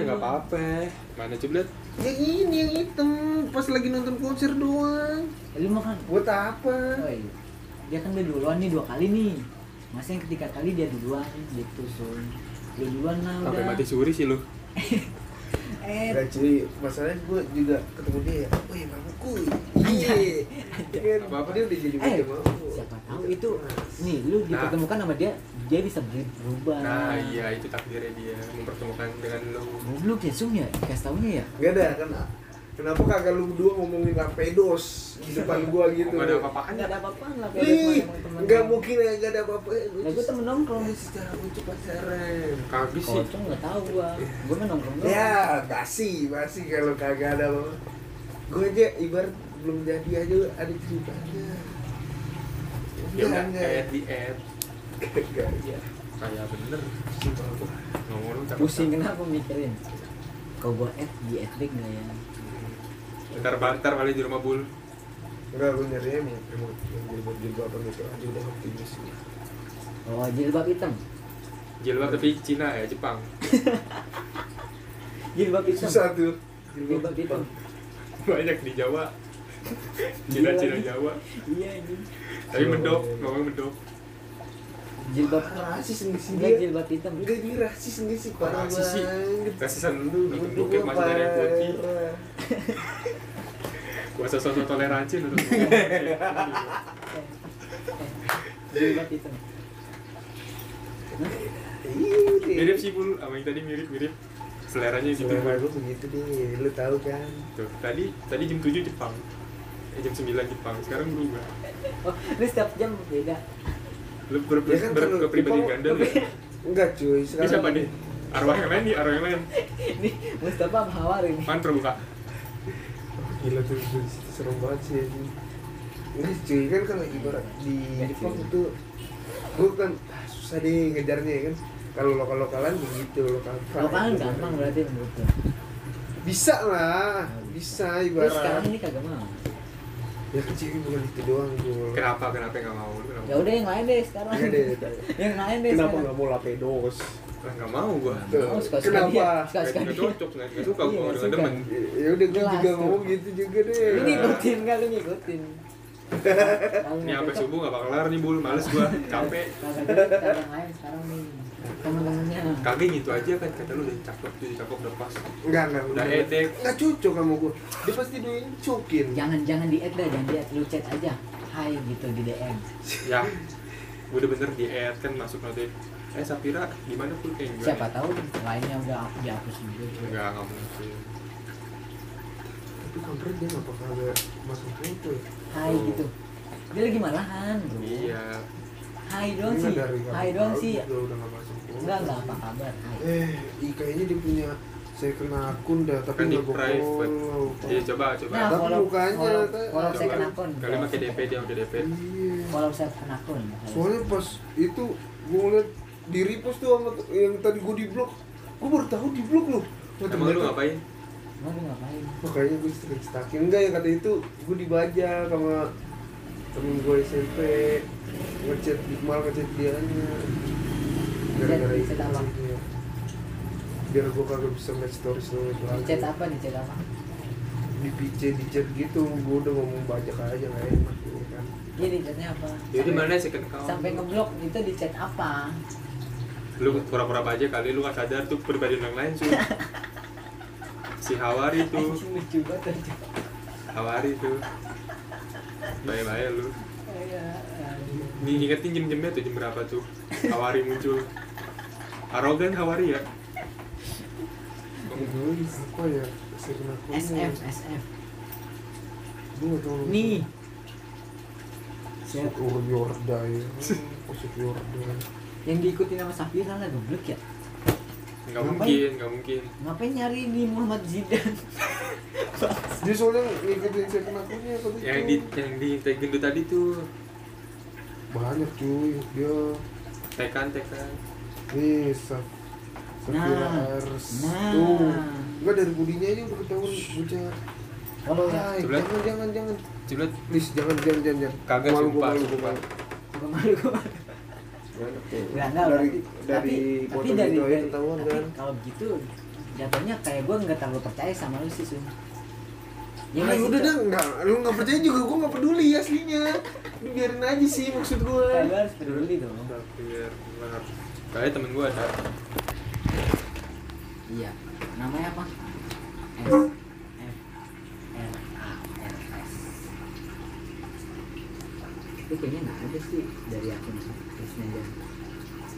ya nggak apa-apa. Mana ciblet? Yang ini yang hitam pas lagi nonton konser doang. Lu makan Buat apa? oh, iya. dia kan udah duluan nih dua kali nih masa yang ketiga kali dia duluan gitu sun lu duluan lah Sampai udah mati suri sih lu. eh Enggak cuy, masalahnya gue juga ketemu dia ya. Wih, mabuk kuy. Anjay. Iya. Kan Apa-apa. dia udah jadi eh mabuk. siapa tahu itu nih lu dipertemukan sama dia dia bisa ber- berubah Nah iya itu takdirnya dia mempertemukan dengan lu. goblok ya sum ya dikasih taunya ya Enggak ada kan. Kenapa kagak lu berdua ngomongin Lampedos di depan gua gitu? Nggak ada apa-apa kan? nggak ada apa-apaan lah kayak Ih, enggak mungkin ya enggak ada apa-apa. Nah, gua temen nongkrong. secara lucu pacaran. Kagak sih. kocong nggak tahu gua gua mah nongkrong. Ya, basi, basi kalau kagak ada apa. Gue aja ibarat belum jadi aja ada ceritanya. Ya udah Enggak, add di add. Kayak bener. Pusing kenapa mikirin kau gua add di add nggak ya Ntar bantar kali di rumah bul. Enggak, gue emang yang jilbab jilbaban gitu aja udah optimis. oh jilbab hitam Jilbab tapi Cina ya Jepang. jilbab hitam Susah tuh. jilbab hitam Banyak di Jawa. Cina Cina Jawa. iya ini Tapi mendok, ngomong mendok. Jilbab rasis enggak sih enggak dia? jilbab hitam Enggak dia rasis enggak sih parah Rasis sih. Rasisan lu, Udah bokep masih dari putih. Gua sosok toleransi lu. jilbab hitam. Mirip sih bul, sama yang tadi mirip-mirip. Seleranya gitu. Selera gue begitu deh, lu tahu kan? Tuh, tadi tadi jam 7 Jepang. Eh jam 9 Jepang, sekarang berubah. oh lu setiap jam beda Lu ber, ber, Ya kan ber, kepribadian Jepang- ganda lu. ya? Enggak cuy, Ini sekarang siapa nih? Arwah yang lain nih, arwah yang lain. ini Mustafa sama Hawar ini Man terbuka. Gila tuh, serem banget sih ini. Ini cuy kan kalau ibarat di Jepang itu gue kan ah, susah deh ngejarnya ya kan. Kalau lokal-lokalan begitu, lokal lokalan gampang berarti menurut Bisa lah, bisa Lu sekarang ibarat. ini kagak mau Ya kecil bukan itu doang gue. Kenapa? Kenapa nggak mau? Kenapa? ya udah yang lain deh sekarang Iya deh, deh. yang lain deh Kenapa sekarang. nggak mau lapedos? Lah nggak mau gua. Tuh, Oh, suka-suka kenapa? dia. Suka-suka Nggak dia. cocok, nggak suka Iya, gua suka. demen. Ya udah gue Jelas juga tuh. ngomong gitu juga deh. Lu ngikutin lu ngikutin Kalau Ini sampai subuh nggak bakal kelar nih bul, males gua, capek. yang lain sekarang nih temen-temennya Kagak gitu aja kan kata lu udah cakep, jadi cakep udah pas. Enggak, enggak. Udah edek. Enggak cocok sama gue. Dia pasti diincokin. jangan jangan di add dah jangan di add lu chat aja hai gitu di DM Ya, gua udah bener di add kan masuk notif. Eh Sapira gimana pul kayak gimana? siapa tahu lainnya udah dihapus juga Enggak, nggak mungkin. Tapi kampret dia nggak bakal ada masuk foto ya. hai gitu dia lagi malahan bro Iya. Hai doang Ini sih hai tahu sih enggak enggak apa kabar Eh, ih kayaknya dia punya saya kena akun dah, tapi Kan di nggak gue private. follow. Iya coba coba. Nah, Tapi follow- mukanya follow- follow Coba. second akun Kali pakai DP dia pakai DP. Iya. follow second akun Soalnya pas itu gue ngeliat di repost tuh sama yang tadi gue di blok, gue baru tahu di blok loh. Wah, Emang lu ngapain? Emang lu ngapain Makanya gue sering stakin enggak ya kata itu gue dibaca sama temen gue SMP ngechat malah ngechat dia gara-gara itu biar gue kagak bisa ngeliat stories stories di lagi chat apa di chat apa di PC di chat gitu gue udah ngomong bajak aja nggak enak ya kan iya di chatnya apa di Sampai- mana second account? sampai ngeblok itu di chat apa Lu pura-pura aja kali lu gak sadar tuh pribadi orang lain cuy. si Hawari tuh. Hawari tuh. Bye-bye lu. Iya, anjing. Nih ingetin jam-jamnya tuh jam berapa tuh? Hawari muncul. Arogan Hawari ya? Apa ya? SF SF nih Siap. Sur Yorda ya oh Yorda yang diikutin sama Safira lah goblok ya Nggak mungkin, nggak mungkin. Ngapain nyari di Muhammad Zidan dia soalnya ngikutin second akunnya kata Yang di yang di tag gendut tadi tuh. Banyak cuy dia. Tekan tekan. Nih Saf Nah, nah. tuh. Enggak dari budinya aja udah ketahuan bocah. Kalau ya. Jangan jangan jangan. Coba please jangan jangan jangan. Jangan Kagak, malu sumpah, malu malu. Gue malu gue malu Ya, enggak, dari berarti- dari tapi, foto tapi dari, gitu dari- ketahuan tapi kan? kalau begitu jatuhnya kayak gue nggak terlalu percaya sama lu sih Sun. Ya, sih, udah dah, enggak, lu nggak percaya juga, gua nggak peduli aslinya. Lu biarin aja sih maksud gua. Lu harus peduli dong. Biar benar kayak temen gue ada iya. Namanya apa? S F R A R S itu kayaknya nggak ada sih dari akun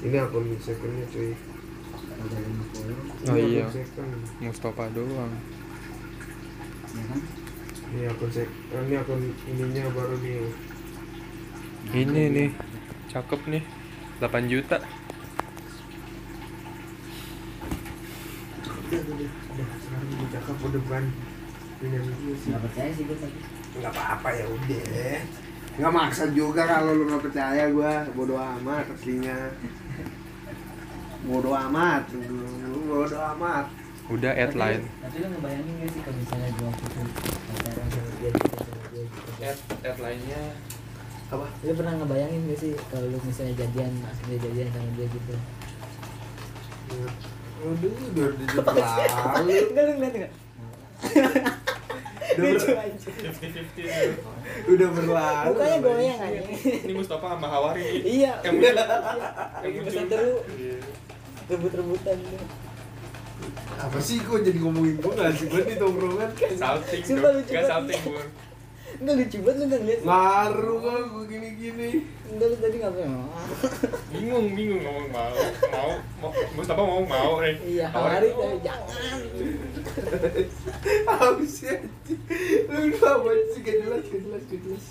Ini akun secondnya cuy. dari lima follow Oh iya. Mustafa doang ya kan Ini akun sek, ini akun ininya baru nih. Nah, Ini nih. cakep nih 8 juta Udah, udah, udah, udah, sekarang udah cakep udah sih. nggak percaya sih gue Nggak apa-apa ya udah. Nggak maksa juga kalau lu nggak percaya gua, bodo amat aslinya. Bodo amat, bodo amat. udah add Tapi- line tapi lu ngebayangin gak sih kalau misalnya gue waktu itu pacaran sama dia gitu sama dia gitu line nya Apa? lu pernah ngebayangin gak sih kalau lu misalnya jadian akhirnya jadian sama dia gitu Aduh, udah udah terlalu. enggak ngeliat enggak Udah, lucu ber- aja. 50-50 udah berlalu. mukanya goyang aja ini Mustafa sama Hawari iya. Yang muncul. Lagi yang pesan muncul. dulu Iya. rebut-rebutan Apa sih kok jadi ngomongin gua? Nggak sih gua di tongkrongan? salting banget. salting bun enggak lucu banget lu enggak ngeliat Ngaruh gua gua gini-gini. enggak lu tadi ngapain? Bingung bingung ngomong mau mau mau Mustafa mau mau nih iya Hawari hari tadi jangan. Apa sih? Lu apa sih? Gak jelas gak jelas gak jelas.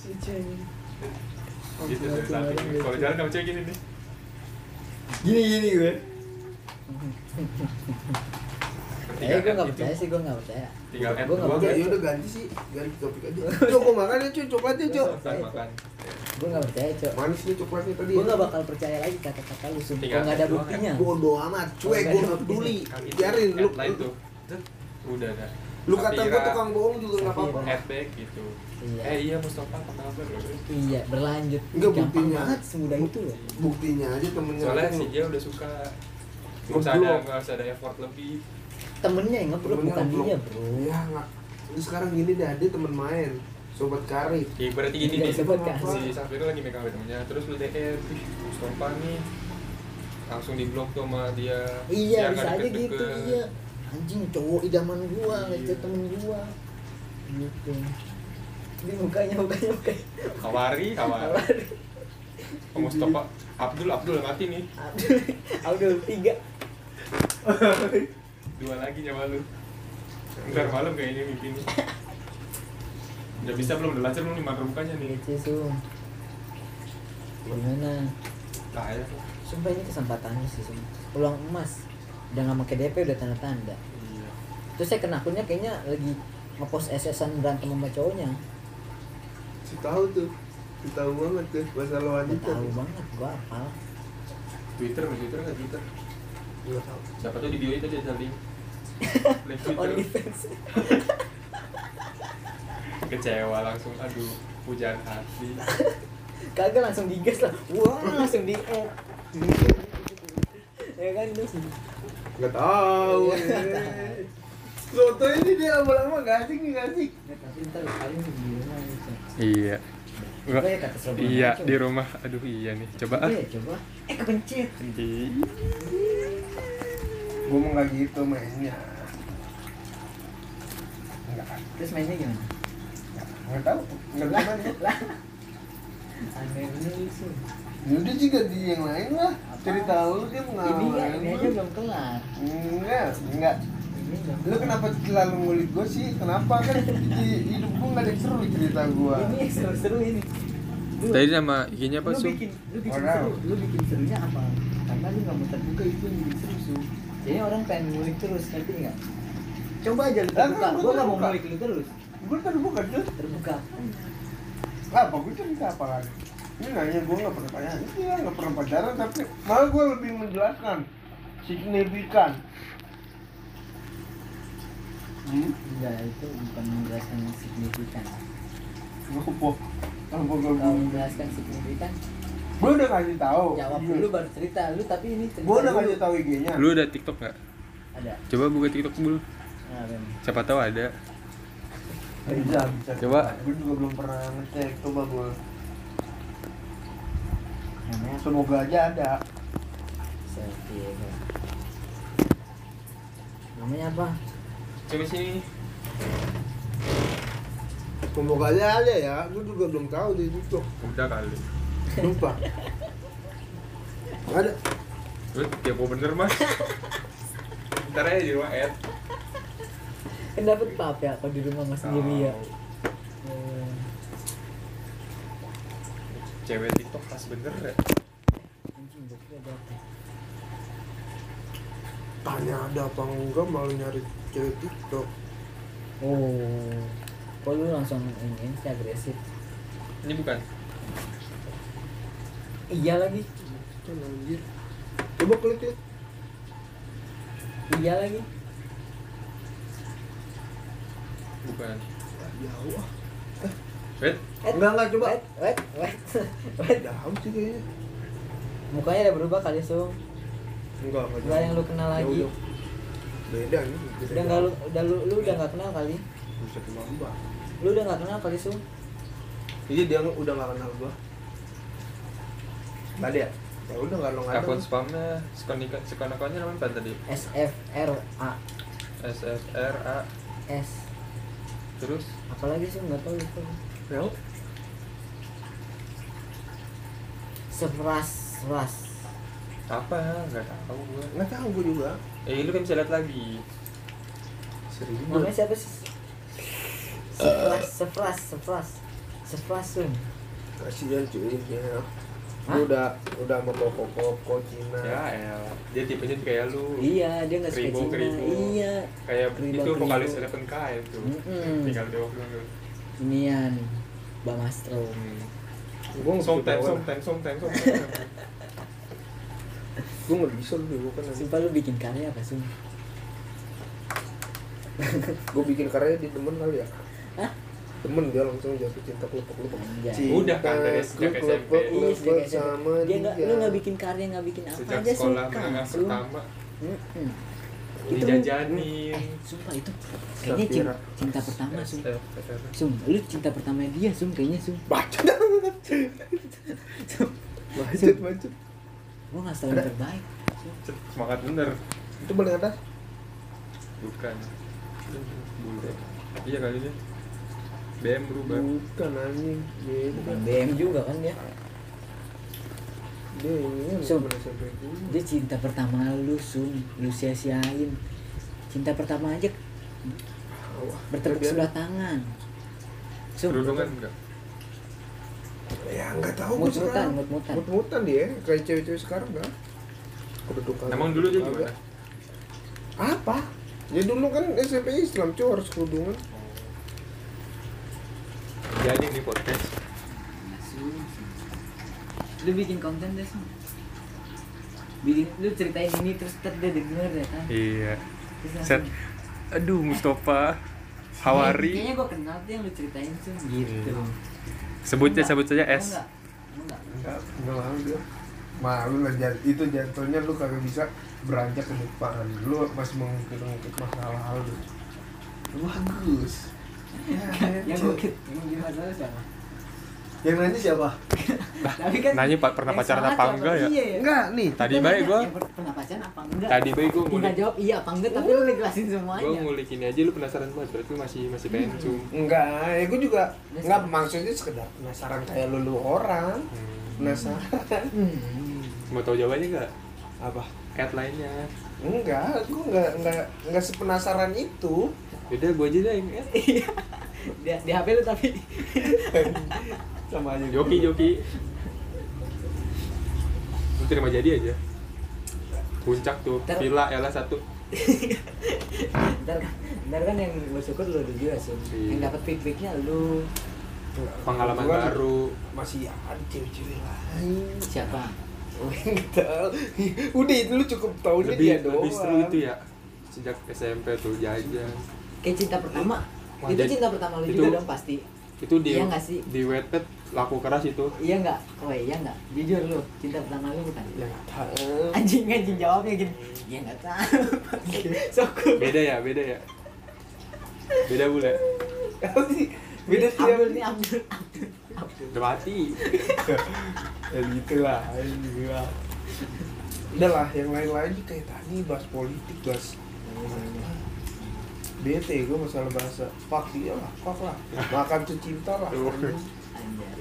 gitu kalau jalan sama cewek gini nih. Gini gini gue. Eh, gue gak percaya sih, gue gak percaya. Tinggal dua Udah kan ya udah ganti sih, ganti topik aja. Cok, gua makan ya cuy, coklatnya cok. makan makan. Gue gak percaya, Cok Manis nih coklatnya tadi. Gue gak bakal percaya lagi kata-kata lu, sumpah. Kalau gak ada buktinya. Bodoh amat, cuek nggak ada peduli. Itu, Biarin lu. udah dah Lu kata gua Safira, tukang bohong juga nggak apa-apa. Back gitu. Iya. eh iya Mustafa apa kabar Iya, berlanjut. Enggak, Gampang buktinya. banget, semudah itu loh Buktinya aja temennya. soalnya si dia udah suka. Nggak usah ada nggak usah ada effort lebih Temennya yang ngeblok, Temennya bukan ngeblok. dia bro. Ya nggak. Lu sekarang gini deh, dia temen main. Sobat karib. ya berarti gini Nggak nih disebut kan? si Safira lagi megang HP temennya. Terus lu DM "Ih, Mustafa nih. Langsung di blok tuh sama dia. Iya, Biar bisa aja gitu, iya. Anjing, cowok idaman gua, Iya. ngechat temen gua. Gitu. Di mukanya, mukanya, mukanya. Hawari Hawari Oh, Mustafa Abdul Abdul yang mati nih. Abdul, Abdul, tiga dua lagi nyawa lu. Ntar malam kayaknya mimpi nih udah bisa belum udah lancar belum nih makan bukanya nih. Lucu, Sum Gimana? kaya Sumpah ini kesempatannya sih, Sum Peluang emas. Udah gak pakai DP, udah tanda-tanda. Iya. Terus saya kena akunnya kayaknya lagi ngepost SS-an berantem sama cowoknya. Si tahu tuh. Si tahu banget tuh masalah wanita. tahu banget, gua apal Twitter nggak Twitter nggak Twitter? Nggak tahu. siapa tuh di bio itu link Twitter OnlyFans kecewa langsung aduh pujaan hati. Kagak langsung digas lah. Wah, langsung di Ya kan, terus Nggak tahu. Soto ini dia lama-lama gak asik nih gak asik. Ya, iya. Coba ya iya di rumah. Aduh iya nih. Coba Coba ah. Ya, coba. Eh, kepencet. Di Gue mau nggak gitu mainnya. Nggak, Terus mainnya gimana? nggak, tahu. Nggak tahu. lah Aneh ini sih Ya udah sih ganti yang lain lah. Cerita lu dia Ini pengalaman. ya, ini aja belum kelar Enggak, enggak. Ini Lu kenapa selalu ngulik gue sih? Kenapa kan di hidup gue nggak ada yang seru cerita gue. Ini yang seru-seru ini Lu- tadi nama IG-nya apa lu Sum? bikin lu bikin Orang. seru lu bikin serunya apa karena lu nggak mau terbuka itu yang bikin seru su jadi orang pengen ngulik terus ngerti nggak coba aja lu Lah, terbuka kan gua gua nggak mau terbuka. ngulik lu terus Gue tadi bukan tuh. terbuka Apa gue cerita apa lagi? Ini nanya gue nggak pernah pacaran. Iya nggak pernah pacaran tapi malah gue lebih menjelaskan signifikan. Hmm? enggak itu bukan menjelaskan signifikan Gue gue kalau menjelaskan signifikan gue udah kasih tahu. jawab dulu baru cerita lu tapi ini cerita Gue udah kasih tahu IG-nya. lu udah TikTok nggak ada Coba buka TikTok dulu. nah, Ben. Siapa tahu ada. bisa bisa Coba. gue juga belum pernah ngecek coba gue semoga aja ada selfie ya, namanya apa Coba sini. semoga aja ada ya gue juga belum tahu di TikTok Udah kali. Lupa ada Lu kepo bener mas. Ntar aja di rumah Ed. kan dapat pap ya kalau di rumah mas sendiri ya. Hmm. Cewek TikTok pas bener ya. tanya ada apa enggak malah nyari cewek TikTok oh kok lu langsung ini sih agresif Ini bukan. Iya lagi. Anjir coba klik klik. Iya lagi. Bukan. jauh ah. Wait, Wait, Enggak, enggak, coba. wait wait wait. Wait. jauh sih kayaknya. Mukanya ada berubah kali sung. Enggak enggak Enggak yang lu kenal lagi. Jauh, beda nih beda udah nggak lu udah lu lu udah nggak kenal kali. Bisa lu udah nggak kenal kali sung? Iya dia udah gak kenal gua Ada ya? Ya udah gak lo gak ada. Akun spamnya sekonika sekonokonnya namanya apa tadi? S F R A. S F R A. S. Terus? Apalagi sih? Nggak tahu lupa Ya seras seras apa? Nggak tahu gua. Gak tau gua juga. Eh lu kan bisa lihat lagi. Serius namanya siapa sih? Seras seras seras. Seras sung Kasian cuy ya? Lu udah udah sama koko-koko Cina Ya el, dia tipenya kayak lu. iya dia nggak suka Cina keribo. iya Kayak Keribo, itu vokalis Eleven K itu. Mm-mm. Tinggal doang doang. inian Bang Astro Hmm. Gua Song ngerti song ten, song ten, song ten. Gua gak bisa lu kan sumpah lu bikin karya apa sih Gua bikin karya di temen kali ya Hah? Temen dia langsung jatuh cinta kelupuk-kelupuk Anjay. Udah kan dari sejak SMP. Iya, sejak SMP. sama dia nggak dia lu nggak bikin karya nggak bikin apa Sejak aja sekolah suka menengah pertama Mm-mm. dijajanin. eh sumpah itu kayaknya cinta, cinta pertama SF. sung lu cinta pertama dia sung kayaknya sung Bacot Sung, Bacot, bacot gua nggak yang terbaik Semangat bener. Itu paling atas Bukan. Bule. Iya kali ini. BM berubah. Bukan anjing Beda BM juga kan dia Dia ini Sum. dia cinta pertama lu sung lu sia-siain cinta pertama aja bertepuk sebelah tangan sung Kerudungan enggak? Ya nggak tahu gua Mut-mutan, sekarang. mut-mutan. Mut-mutan dia kayak cewek-cewek sekarang kan. Kedudukan. Emang dulu dia Kagak. gimana? Apa? Ya dulu kan SMP Islam cuy harus kerudungan. Nih podcast. lu bikin konten deh sung bikin lu ceritain ini terus ntar dia denger ya kan Iya. Set. Aduh, Mustafa. kayaknya Hawari. gua kenal tuh yang lu ceritain sung gitu Iya. Sebutnya sebut saja S. Enggak, enggak mau dia. Malu lah itu jatuhnya lu kagak bisa beranjak ke depan. Lu masih mengungkit-ungkit masalah lu. Bagus. Ya, yang bukit yang masalah siapa Yang nanya siapa? tapi kan Nanya pak pernah pacaran apa enggak ya? iya ya Enggak nih. Tadi baik gua. pernah pacaran apa enggak Tadi baik gua ngulik. jawab iya apa enggak tapi lu ngejelasin Gua semuanya ngulik ini aja lu penasaran banget berarti masih masih pengen cum. Enggak, ya gue juga enggak maksudnya sekedar penasaran kayak lu, lu orang. Penasaran. hmm. Mau tahu jawabannya enggak? Apa? Cat lainnya. Enggak, gue enggak enggak enggak sepenasaran itu. Udah gua aja deh. Iya. di, di HP lu tapi Sama aja. Joki joki. Lu terima jadi aja. Puncak tuh, Ntar- villa Ella satu. ntar, ntar kan yang bersyukur lu dulu juga sih Iya. yang dapat feedbacknya lu Pengalaman Gua baru. Masih ada cewek-cewek lain. siapa. Udah itu lu cukup tahu Lebih dia doang. lebih seru itu ya. Sejak SMP tuh jajan. Kayak cinta pertama Wah, itu cinta pertama lu itu- juga dong pasti Itu di Iya nggak sih? di Wattpad laku keras itu. iya nggak oh iya nggak jujur lu cinta pertama lu bukan Ya enggak tahu. anjing anjing jawabnya gini ya nggak tahu sokul beda ya beda ya beda bule? Beda sih Abdul nih? Abdul Abdul udah mati Ya gitu lah, gila. Udah lah, yang lain-lain kayak tadi bahas politik, bahas bete gue masalah bahasa fuck dia lah, fuck lah makan tuh cinta lah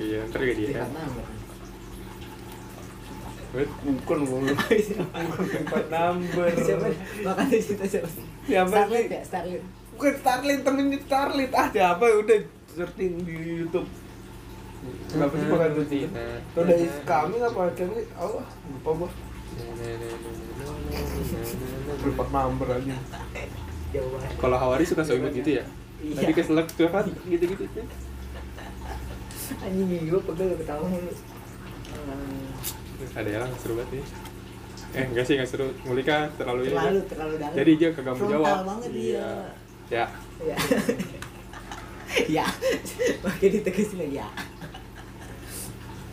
iya ntar juga dia Empat number. Wait, bukan gue bukan empat number Siapa? Makan tuh cinta siapa? Siapa Starlet sih? ya, Starlet. bukan Starlit temennya Starlit ah siapa udah searching di YouTube kenapa sih makan tuh cinta Tuh dari kami apa kami Allah lupa gua empat number aja Kalau Hawari suka so imut gitu ya Iya. tadi keselak tuh apa gitu gitu Anjing gue pegel ketawa mulu. Eh, ada yang seru banget nih eh enggak sih enggak seru Mulika terlalu ini Terlalu kan. terlalu dalam. jadi dia kagak mau jawab banget iya dia. ya Ya. ya. Pakai ditegasin lagi ya.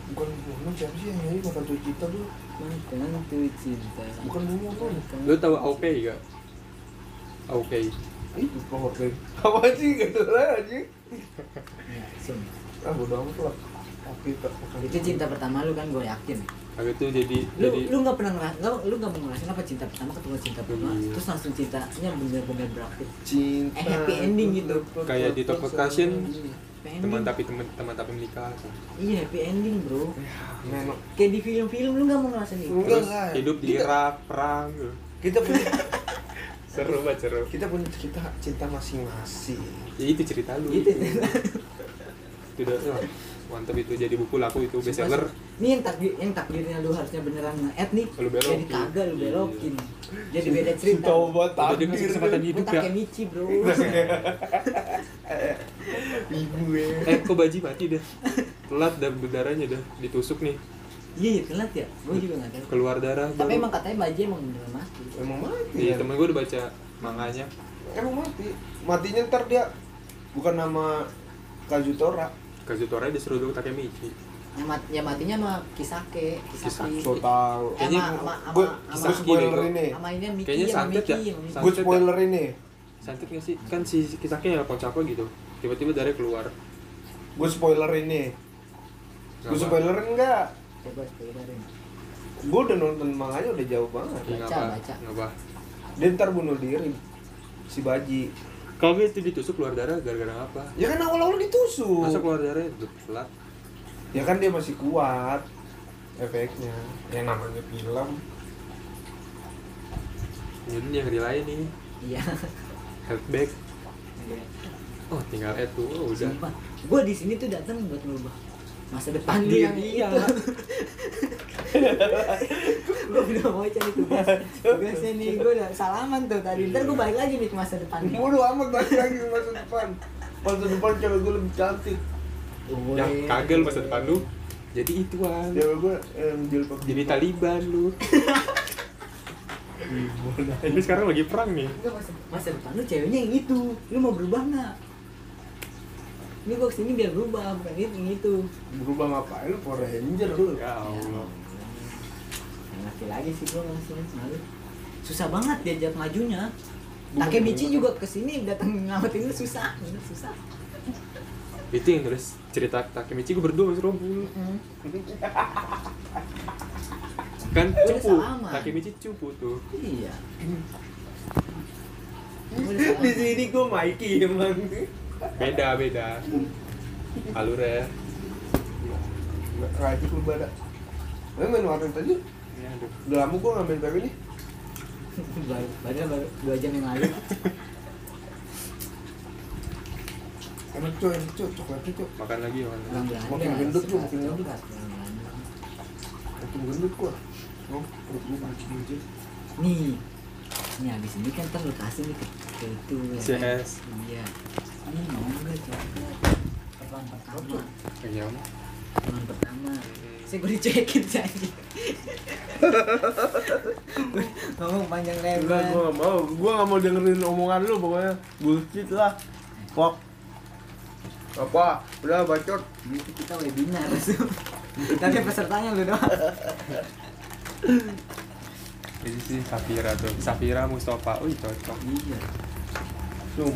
bukan Momo siapa sih yang nyanyi makan tuh cinta tuh Makan tuh cinta. bukan Momo tuh lu tahu AOK gak AOK itu power bank apa sih tahu lah aja Ya, sumpah. ah bodo amat lah tapi Itu cinta pertama lu kan gue yakin. Aku tuh jadi Lu jadi lu nggak pernah ngeras, nggak lu nggak mau ngerasain apa cinta pertama ketemu cinta kedua, Iya. terus langsung cintanya bener-bener berakhir. cinta Eh, happy ending gitu. Kayak di Top ending. teman tapi teman teman tapi menikah Iya happy ending bro. memang Kayak di film-film lu nggak mau ngerasain itu. Enggak terus lah. hidup di Irak perang gitu. kita punya seru banget seru kita punya cerita cinta masing-masing ya itu cerita lu Gitu. itu udah wah, mantap itu jadi buku laku itu bestseller Nih yang takdir yang takdirnya lu harusnya beneran nge-add nih. Lu belokin. Jadi kagak lu Iya. belokin. Jadi beda cerita. Tahu Udah dia kasih kesempatan hidup ya Takemichi bro. ibu ya eh kok baji mati dah telat dan berdarahnya dah ditusuk nih Iya iya telat ya. Gue juga nggak tahu. keluar darah Tapi baru. emang katanya Baji emang beneran mati. emang mati iya ya temen gue udah baca manganya. Emang mati. Matinya ntar dia bukan nama Kazutora. Kazutora disuruh dulu Takemichi Yang mat- ya matinya sama Kisake, Kisaki. so tau Eh, Kayaknya sama sama gue spoiler ini. sama ini Miki Kayaknya santet ya? gue spoiler ini. Santet gak sih? Kan si Kisaki ya kocako gitu. Tiba-tiba darah keluar. Gue spoiler ini. Gue apa. spoilerin enggak Coba gue udah nonton manganya udah jauh banget Iya, Baca, baca. Ngapa? dia ntar bunuh diri si Baji Kalau itu ditusuk keluar darah gara-gara apa? ya kan awal-awal ditusuk Masa keluar darah itu telat? ya kan dia masih kuat efeknya yang namanya film Jadi yang lain nih Iya. health back. Oh tinggal tuh, oh, udah. Gue di sini tuh datang buat ngubah masa depan yang dia. itu. gue udah mau cari tugas. Tugasnya nih gue udah salaman tuh tadi. Ntar gue balik lagi nih ke masa depan. bodoh amat balik lagi ke masa depan masa depan cewek gue lebih cantik Ya kagak lu masa depan lu. Jadi ituan. cewek gue yang jilbab Jadi Taliban lu. Ini sekarang lagi perang nih. Enggak masa, masa depan lu ceweknya yang itu. Lu mau berubah nggak? Ini gue ke sini biar berubah, bukan itu yang itu. berubah ngapain lu Power Ranger lu Ya Allah. Ngerti lagi sih gue langsung malu. Susah banget diajak majunya. Takemichi juga ke sini datang ngamatin lu susah, susah. Itu yang tulis cerita Takemichi gue berdua sama si Rompul. Kan cupu. Takemichi cupu tuh. Iya. di sini gue Mikey emang Beda beda. Alurnya. rajin lu pada Tapi main warnet aja Ya, aduh. udah lama gue nggak main PB nih baru, baru, dua jam yang lalu. enak cuy enak cuy coklatnya cuy Makan lagi makan. Belanda. Makin gendut lu, makin gendut. coklat, makin gendut gua oh perut gue makin gendut Nih, nih abis ini kan ntar lu kasih nih ke, ke itu ya kan? CS. Iya. Ini mau nggak coklat? Terbang pertama. Teman pertama. Saya gue dicekin sih anjing. Ngomong panjang Enggak, lebar. gue gak mau. Gue gak mau dengerin omongan lu pokoknya. Bullshit lah. Fuck. Apa? Udah bacot. Gitu kita webinar. Tapi pesertanya lu doang. Ini sih Safira tuh. Safira Mustafa. Wih cocok. iya Zoom.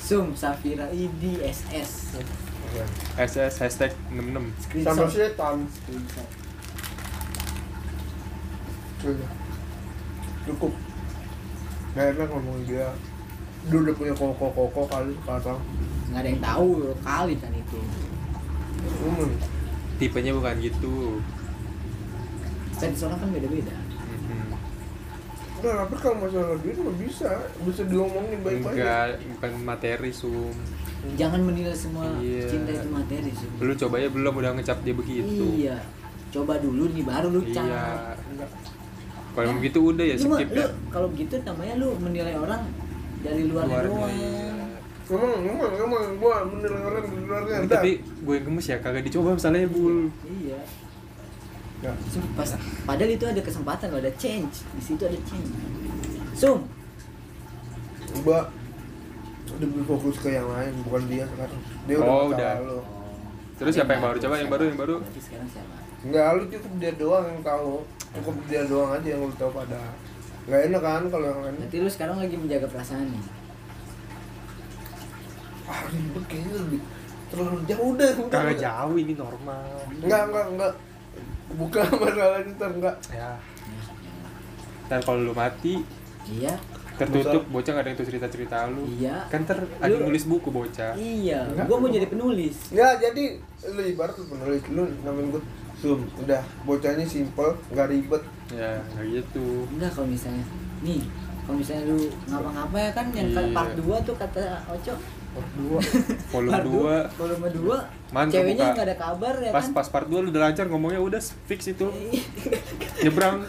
Zoom Safira ID SS SS hashtag 66. Sama screenshot setan. screenshot. Cukup. Gak enak ngomongin dia. Dia udah punya koko-koko kali sekarang. nggak ada yang tahu kali kan itu Hmm. Tipenya bukan gitu. fans orang kan beda-beda. Udah, tapi kalau masalah duit mah bisa, bisa diomongin baik-baik. Enggak, bukan materi sum. jangan menilai semua Iya. cinta itu materi sih Lu coba ya belum udah ngecap dia begitu. iya coba dulu nih baru lu Iya. cari Enggak. Kalau Ya. begitu udah ya skip lu ya. kalau gitu namanya lu menilai orang dari luarnya Luarnya, doang iya. Emang, emang, emang, gua menilai orang di luarnya tapi gue yang gemes ya kagak dicoba misalnya bul. iya Nggak. Sum, pas padahal itu ada kesempatan lo ada change di situ ada change sum Mbak lebih fokus ke yang lain, bukan dia sekarang. Dia udah Oh, udah. lu. Terus siapa yang baru? Coba yang baru, yang baru. Sekarang siapa Enggak, lu cukup dia doang yang tahu. Cukup dia doang aja yang lu tahu pada. Enggak enak kan kalau yang lain. berarti lu sekarang lagi menjaga perasaan nih Ah, ribet kayaknya lebih terlalu jauh deh. Enggak, Kagak enggak. jauh ini normal. Enggak, enggak, enggak. Bukan masalah itu, enggak. Ya. Ntar kalau lu mati iya tertutup bocah gak ada yang tuh cerita cerita lu. iya Kan ntar ada Lu- nulis buku bocah. iya Enggak. gua mau jadi penulis Ya, jadi lu ibarat lu penulis lu namain gua Zoom, udah bocahnya simple, nggak ribet. Ya nggak gitu. enggak kalau misalnya nih kalau misalnya lu ngapa-ngapa ya kan yang Iya. part 2 tuh kata Oco part 2 2 volume 2 Mantap, ceweknya nggak ada kabar ya pas kan pas part 2 lu udah lancar ngomongnya udah fix itu. Nyebrang.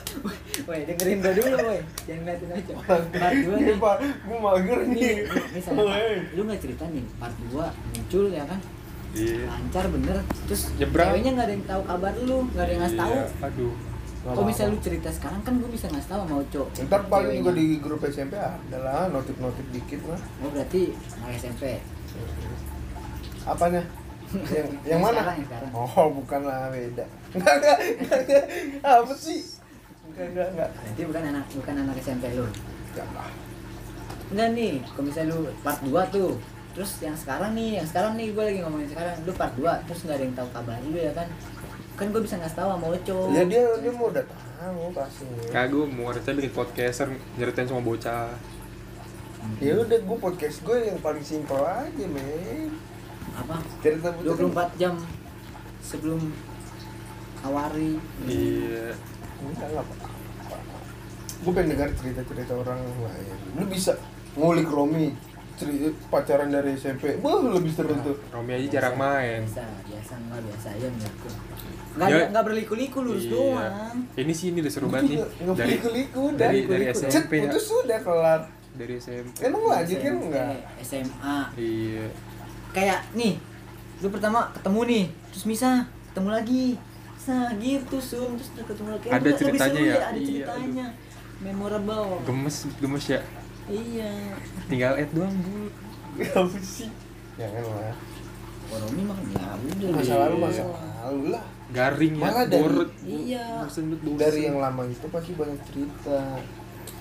Woi, dengerin gua dulu, woi. Jangan ngeliatin aja. Part 2 Ini nih. Pak, gua mager Nih, nih. misalnya lu nggak cerita nih, part 2 muncul ya kan? Iya. Lancar bener. Terus Nyebrang. ceweknya nggak ada yang tahu kabar lu, nggak ada yang ngasih tahu. Iya, Aduh. Kalau misalnya lu cerita sekarang kan gua bisa ngasih tahu sama Oco. Ntar paling juga di grup SMP ada lah notif-notif dikit lah. Oh, berarti anak SMP. Apanya? Yang, yang mana? sekarang, yang sekarang. Oh, bukan lah beda. Enggak, enggak, enggak, enggak. Apa sih? Enggak, enggak, enggak. Berarti bukan anak bukan anak SMP lu. Enggak lah. Enggak nih, kalau misalnya lu part 2 tuh. Terus yang sekarang nih, yang sekarang nih gue lagi ngomongin sekarang, lu part 2 terus nggak ada yang tahu kabar lu ya kan? Kan gue bisa ngasih tahu sama Oco. Ya dia dia mau udah tahu pasti. Kagak gue mau ngerti bikin podcaster nyeritain sama bocah. Ya udah gue podcast gue yang paling simpel aja, men. Apa? Cerita bocah 24 jam sebelum awari Iya. Enggak, enggak apa-apa. Gue pengen dengar cerita-cerita orang lain. Lu bisa ngulik Romi cerita pacaran dari SMP. Wah, lebih seru tuh. Romi aja jarang main. biasa biasa nggak biasa aja menurutku nggak Ya. nggak berliku-liku lurus Iya. doang Ini sih ini udah seru banget nih. nggak Dari liku-liku, dari dari dari. SMP Cet, ya. putus sudah kelar. Dari SMP. Emang lanjut kan enggak? SMA Iya. kayak nih lu pertama ketemu nih terus misah ketemu lagi nah gitu sum terus ketemu lagi Ada ceritanya seru ya? ada Iya, ceritanya memorable Gemes gemes ya. Iya Tinggal add doang, Bu. Apa sih? Jangan lah. Oromi mah ya udah Masa deh. lalu masa lalu lah. Garing ya, Malah dari- borot. Iya. Dari yang lama itu pasti banyak cerita.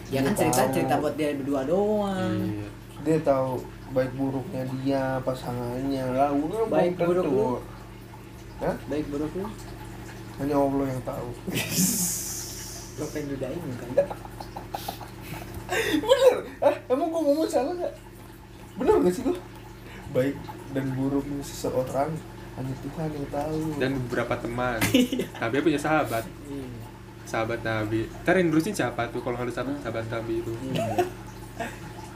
ya kan cerita tahu. cerita buat dia berdua doang Iya. Dia tahu baik buruknya dia, pasangannya. Lah, udah Baik buruk lu. Hah? baik buruk lu Hanya Allah yang tahu. lo pengen dudain bukan Bener? Ah, emang gua ngomong salah gak? Bener gak sih gua? Baik dan buruknya seseorang hanya Tuhan yang tahu. Dan beberapa teman. Iya. Nabi punya sahabat. Sahabat Nabi. Ntar yang nerusin siapa tuh kalau nggak ada sahabat, sahabat Nabi itu? Iya.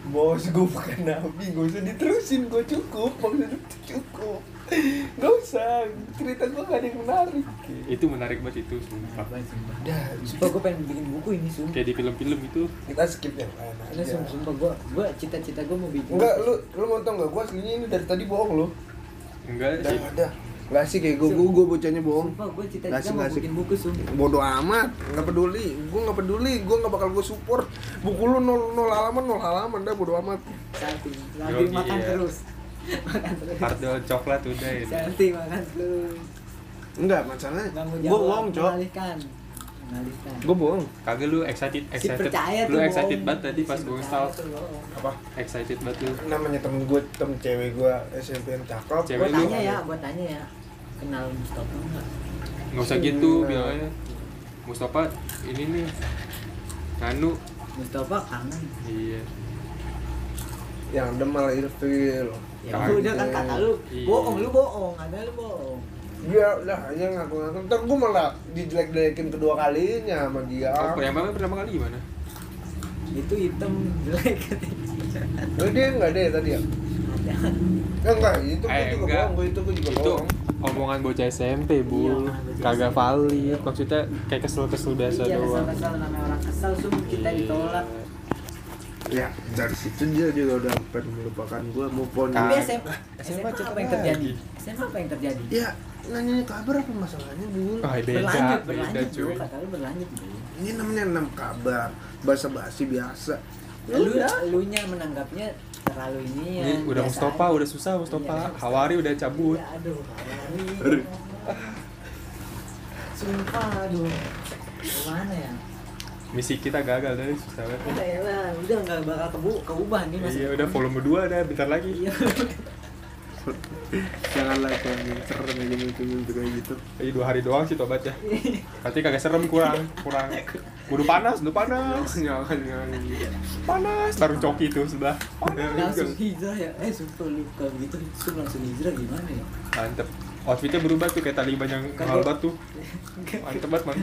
Bos, gue bukan nabi, gak usah diterusin, gue cukup, maksudnya cukup Gak usah, cerita gue gak ada yang menarik. Itu menarik banget itu, sumpah. Dah, Sumpah gue pengen bikin buku ini sumpah. Kayak di film-film itu. kita skip yang lain Ini aja sumpah, sumpah gue, gue cita-cita gue mau bikin Enggak, lu, lu mau tau gak, gue aslinya ini dari tadi bohong lu. Enggak Dah, sih. dah. Gak sih kayak gue, gue, gue bocahnya bohong. Sumpah gue cita-cita mau bikin buku sumpah. Bodoh amat, gak peduli, gue gak peduli, gue gak bakal gue support. Buku lu nol, nol halaman, nol halaman, dah bodoh amat. Salting, lagi makan ya. terus Makan terus. Coklat udah ini. Salting makan terus. Enggak, masalahnya, mau gue bohong cok. mengalihkan. Mengalihkan. Gue bohong. Kagak lu excited, si excited. percaya lu tuh excited banget tadi pas Si gue install. apa? Excited banget lu. namanya temen gue temen cewek gue SMP yang cakep. Cewek Gua lu. tanya ya gua tanya ya. Kenal Mustafa enggak? Nggak usah gitu Nah. bilangnya. Mustafa ini nih. Nganu Mustafa kangen. Iya. Yang demal ilfil ya Kangen. udah kan kata lu Iya. bohong lu bohong ada lu bohong. Dia udah hanya ngaku-ngaku ntar gue malah dijelek-jelekin kedua kalinya sama dia. Oh, yang pertama pertama kali gimana? Itu hitam jelek. Oh, dia enggak deh tadi ya? Eh, enggak itu gue Eh, juga enggak. bohong gue itu gue juga itu bohong. omongan bocah SMP Iya, bu bocah kagak valid. Maksudnya kayak kesel-kesel biasa iya doang. kesal kesal namanya orang kesal sum kita Iya. ditolak ya dari situ dia juga udah pengen melupakan gue move on tapi. SMA SMA cepat apa yang terjadi. SMA apa yang terjadi ya nanya kabar apa masalahnya bu Ah, beda berlanjut beda berlanjut bro cuy kata lu berlanjut bro ini namanya enam kabar bahasa basi biasa Ya lu udah. lu nya menanggapnya terlalu ini ya ini udah Mustafa aja. udah susah Mustafa Iya, Hawari udah cabut Ya, aduh, Aduh. Hawari. Sumpah, aduh. Gimana ya? Misi kita gagal dari susah banget. Udah ya, lah, udah nggak bakal kebu keubah nih mas. iya udah volume 2 dah bentar lagi. Iya. jangan like yang serem aja muncul kayak gitu. Iya dua hari doang sih tobat ya Berarti kagak serem kurang kurang. Udah panas, udah panas. Jangan jangan. Panas Taruh coki tuh sebelah. Langsung hijrah ya. Eh, sumpah lu kalau gitu langsung hijrah gimana ya? Mantep Outfitnya berubah tuh kayak Taliban yang mahal banget tuh Mantep banget man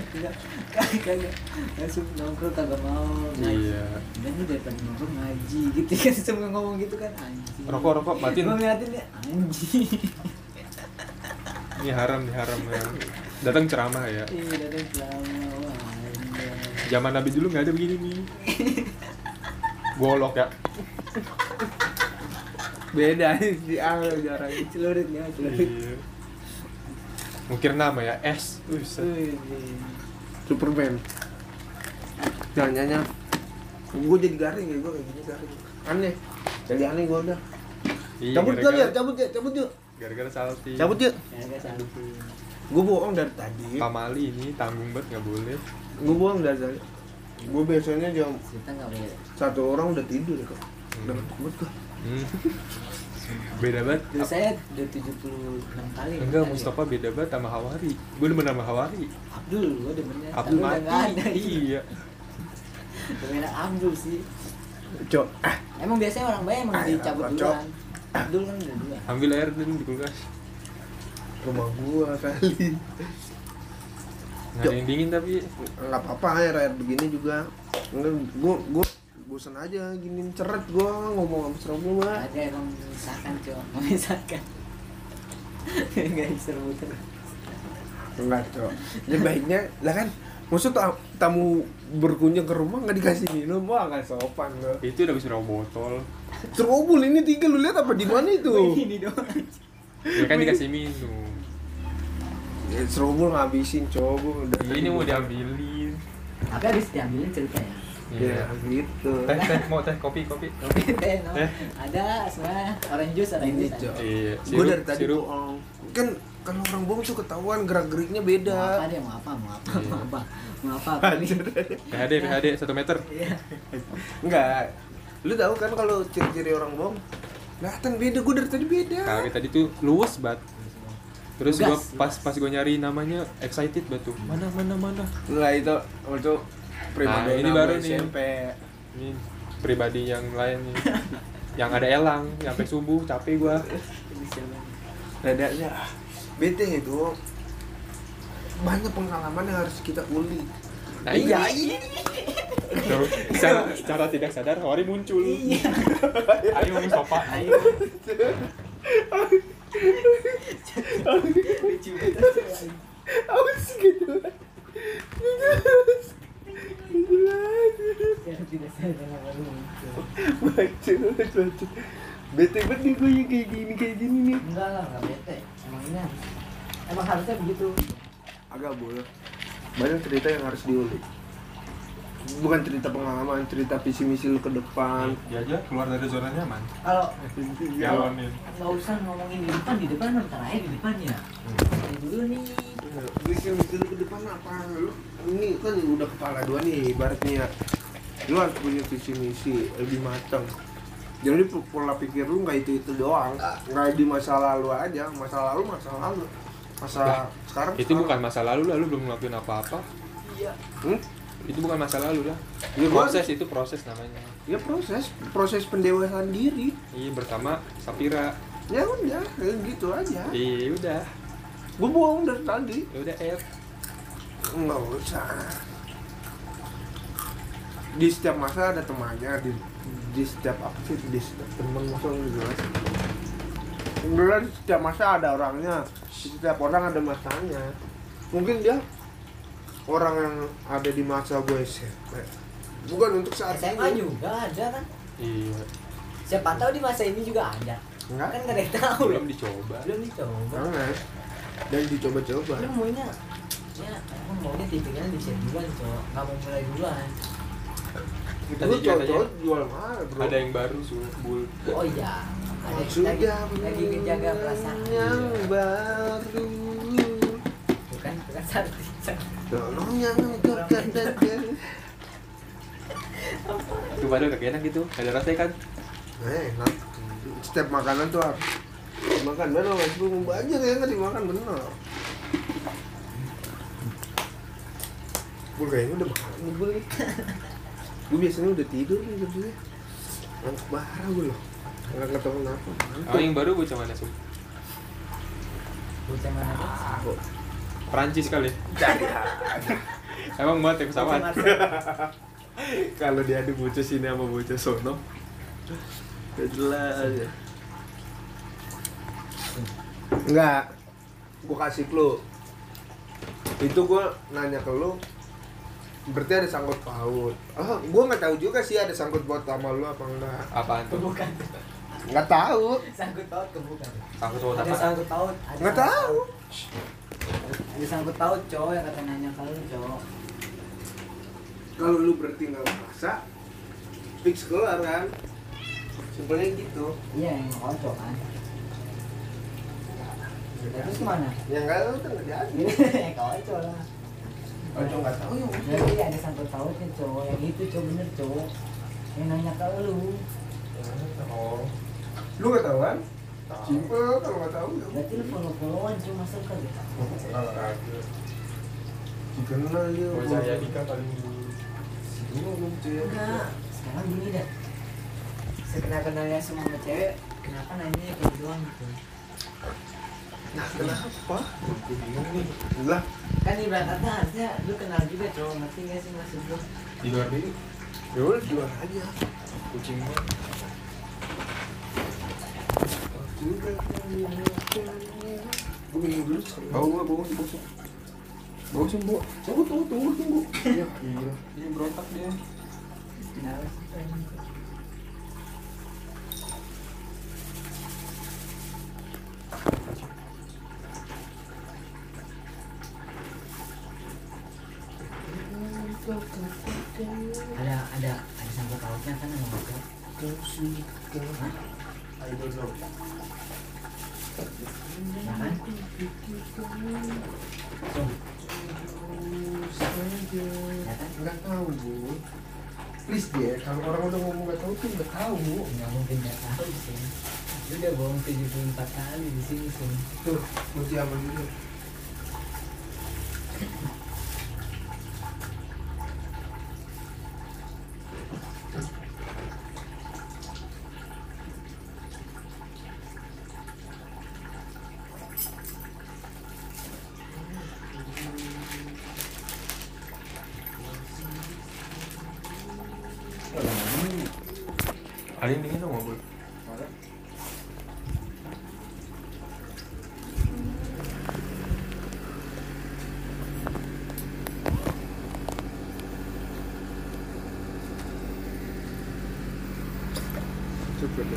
kagak. Langsung nongkrong kagak mau. ngaji. Iya Dan lu daripada nongkrong ngaji gitu kan semua ngomong gitu kan anjing. Rokok, rokok, matiin. Gua ngeliatin ya anjing. Ini haram nih haram ya Datang ceramah ya Iya, datang selama wah. Zaman Nabi dulu nggak ada begini nih Golok ya beda si A jarang Celurit ya, celurit. Iya Mungkin nama ya S. Superman. Jangan nyanyi. Gue jadi garing ya gue kayak gini garing. Aneh. Jadi aneh gue udah. Iya, cabut kali ya cabut ya cabut yuk. Gara-gara salty cabut yuk. Ya, gue bohong dari tadi. Pamali ini tanggung banget nggak boleh. Gue bohong dari tadi. Gue biasanya jam Kita nggak boleh. satu orang udah tidur ya kok. Udah ngantuk banget gue Hmm. Beda banget Dulu saya udah 76 kali. Enggak, tadi. Mustafa beda banget sama Hawari. Gue demen sama Hawari. Abdul, gua demennya. Abdul Tapi udah mati. nggak ada. Iya. Demennya Abdul sih. cok ah Emang biasanya orang baik emang dicabut duluan. Abdul kan udah duluan. Ambil air dulu di kulkas. rumah gua kali Nggak ada yang dingin tapi nggak apa-apa air air begini juga Enggak, gua gua bosan aja gini ceret gua ngomong sama serobol mah Ada emang misalkan cowok, memisahkan. Gak seru terus. enggak cok ini baiknya lah kan maksud ta- tamu berkunjung ke rumah nggak dikasih minum wah nggak sopan lo itu udah bisa botol. serobol ini tiga lu lihat apa di mana itu Ini doang. Ya kan dikasih minum. ya, serobol ngabisin cowok gua udah Ini mau diambilin. Tapi habis diambilin cerita ya. ya Iya. gitu Teh, teh, mau teh, kopi, kopi. Kopi teh, no. Eh. Ada semua orange juice, orange ini juice. cok Iya, gue dari tadi sirup. bohong kan kalau orang bohong tuh ketahuan gerak geriknya Mau beda apa dia? Mau apa? Mau apa? Iya. Mau apa? Mau apa? Kali. PHD, PHD, 1 meter. Iya. Enggak. Lu tahu kan kalau ciri-ciri orang bohong? Kelihatan beda, gue dari tadi beda. Kagak tadi tuh luwes banget. Terus gua Lugas, pas pas gua nyari namanya excited banget tuh. Mana mana mana. Enggak itu, itu prima Nah, ini baru nih. SMP. Ini pribadi yang lain nih. yang ada elang, sampai subuh capek gua. Dadanya ah, bete itu. Banyak pengalaman yang harus kita uli. Nah, iya. Tuh, secara, secara tidak sadar Hori muncul. Iya. Ayo Mustafa. Ayo. Lucu banget. Gitu? Ya. Baca, baca. Bete banget nih gue yang kayak gini kayak gini nih. Enggak lah, enggak bete. Emang ini harus- emang harusnya begitu. Agak boleh. Banyak cerita yang harus diulik. Bukan cerita pengalaman, cerita visi misi lu ke depan. Ya aja keluar dari zona nyaman. Kalau Galonin. nggak usah ngomongin di depan, di depan ntar aja di depan ya. Ini dulu nih. Visi misi lu ke depan apa? Lu ini kan udah kepala dua nih ibaratnya. Lu harus punya visi misi lebih matang. Jadi pola pikir lu nggak itu itu doang. Nggak di masa lalu aja. Masa lalu masa lalu. Masa Lah, sekarang itu sekarang. bukan masa lalu lah lu belum ngelakuin apa-apa. Iya. Hmm? itu bukan masa lalu lah. Ya, gua- proses itu proses namanya. Ya proses. Proses pendewasaan diri. Iya bersama Sapira ya udah kayak gitu aja. Iya udah gue bohong dari tadi. Ya udah F. Nggak usah. Di setiap masa ada temannya di di setiap apa sih di setiap teman masa jelas. Enggak, di setiap masa ada orangnya di setiap orang ada masanya. Mungkin dia orang yang ada di masa gue SMP bukan untuk saat SMA ini juga ada kan? Iya. Siapa tahu di masa ini juga ada. Enggak kan gak ada yang tahu. Belum dicoba. Belum dicoba. Jangan dan dicoba-coba. Lu maunya ya. Aku maunya tipikal di set duluan cowok nggak mau mulai duluan. Itu Tadi cowok jual mana bro. ada yang baru bul. Oh iya. Ada sudah lagi, lagi ngejaga perasaan. yang Iya. baru. Bukan bukan sarti tolong yang terkadang itu padahal gak enak gitu. Ada rasanya kan eh enak. Setiap makanan tuh harus makan bener mas. Bro banyak ya nggak dimakan bener gue kayaknya udah makan nih gue nih gue biasanya udah tidur nih sebenarnya ngantuk parah gue loh. Nggak ketemu kenapa oh yang baru bocah mana sih bocah mana tuh Perancis kali. Emang banget ya Marcel. kalau diadu bocah sini sama bocah sono Gak jelas ya Enggak. Gue kasih clue. Itu gue nanya ke lu Berarti ada sangkut paut. Oh, gue gak tahu juga sih ada sangkut paut sama lu apa enggak. Apaan tuh? Bukan Nggak tahu. Sangkut paut ke bukan sangkut paut ada apa? sangkut paut. Ada Nggak tahu. ada sangkut paut cowok yang kata nanya kalau cowok. Kalau lu berarti nggak merasa Fix keluar kan? Simpelnya gitu. Iya yang kocok kan terus ke mana? Ya enggak lu kan jadi ini kocok lah. Oh, cuma nggak tahu? Ya udah. Berarti ada sangkut pautnya cowok. Yang itu cowok bener cowok. Yang nanya ke lu. Oh. Lu nggak tahu kan? Simpel kalau nggak tahu ya. berarti lu follow followan cuma masuk kali Kenal dia. bocah ya Dika paling enggak sekarang gini dah. Sekenal kenalnya semua sama cewek kenapa nanya kayak doang gitu Nah, kenapa? Aku bingung nih. Lah, kan ibaratnya harusnya lu kenal juga cowok ngerti gak sih maksud gua di luar diri ya udah di luar aja. kucing gua Gue minum dulu. Bau nggak bau bau sih. Bau sih bu. Tunggu tunggu tunggu tunggu. Iya iya. ini berontak dia kenapa sih ada ada ada sangkut pautnya kan sama cowok Hah? I don't know. Ya kan? Ya kan? Nggak tahu bu. Please dia, kalau orang udah ngomong nggak tahu tuh nggak tahu. nggak mungkin nggak tahu sih udah bohong 74 kali di sini sih Tuh, mesti aman dulu.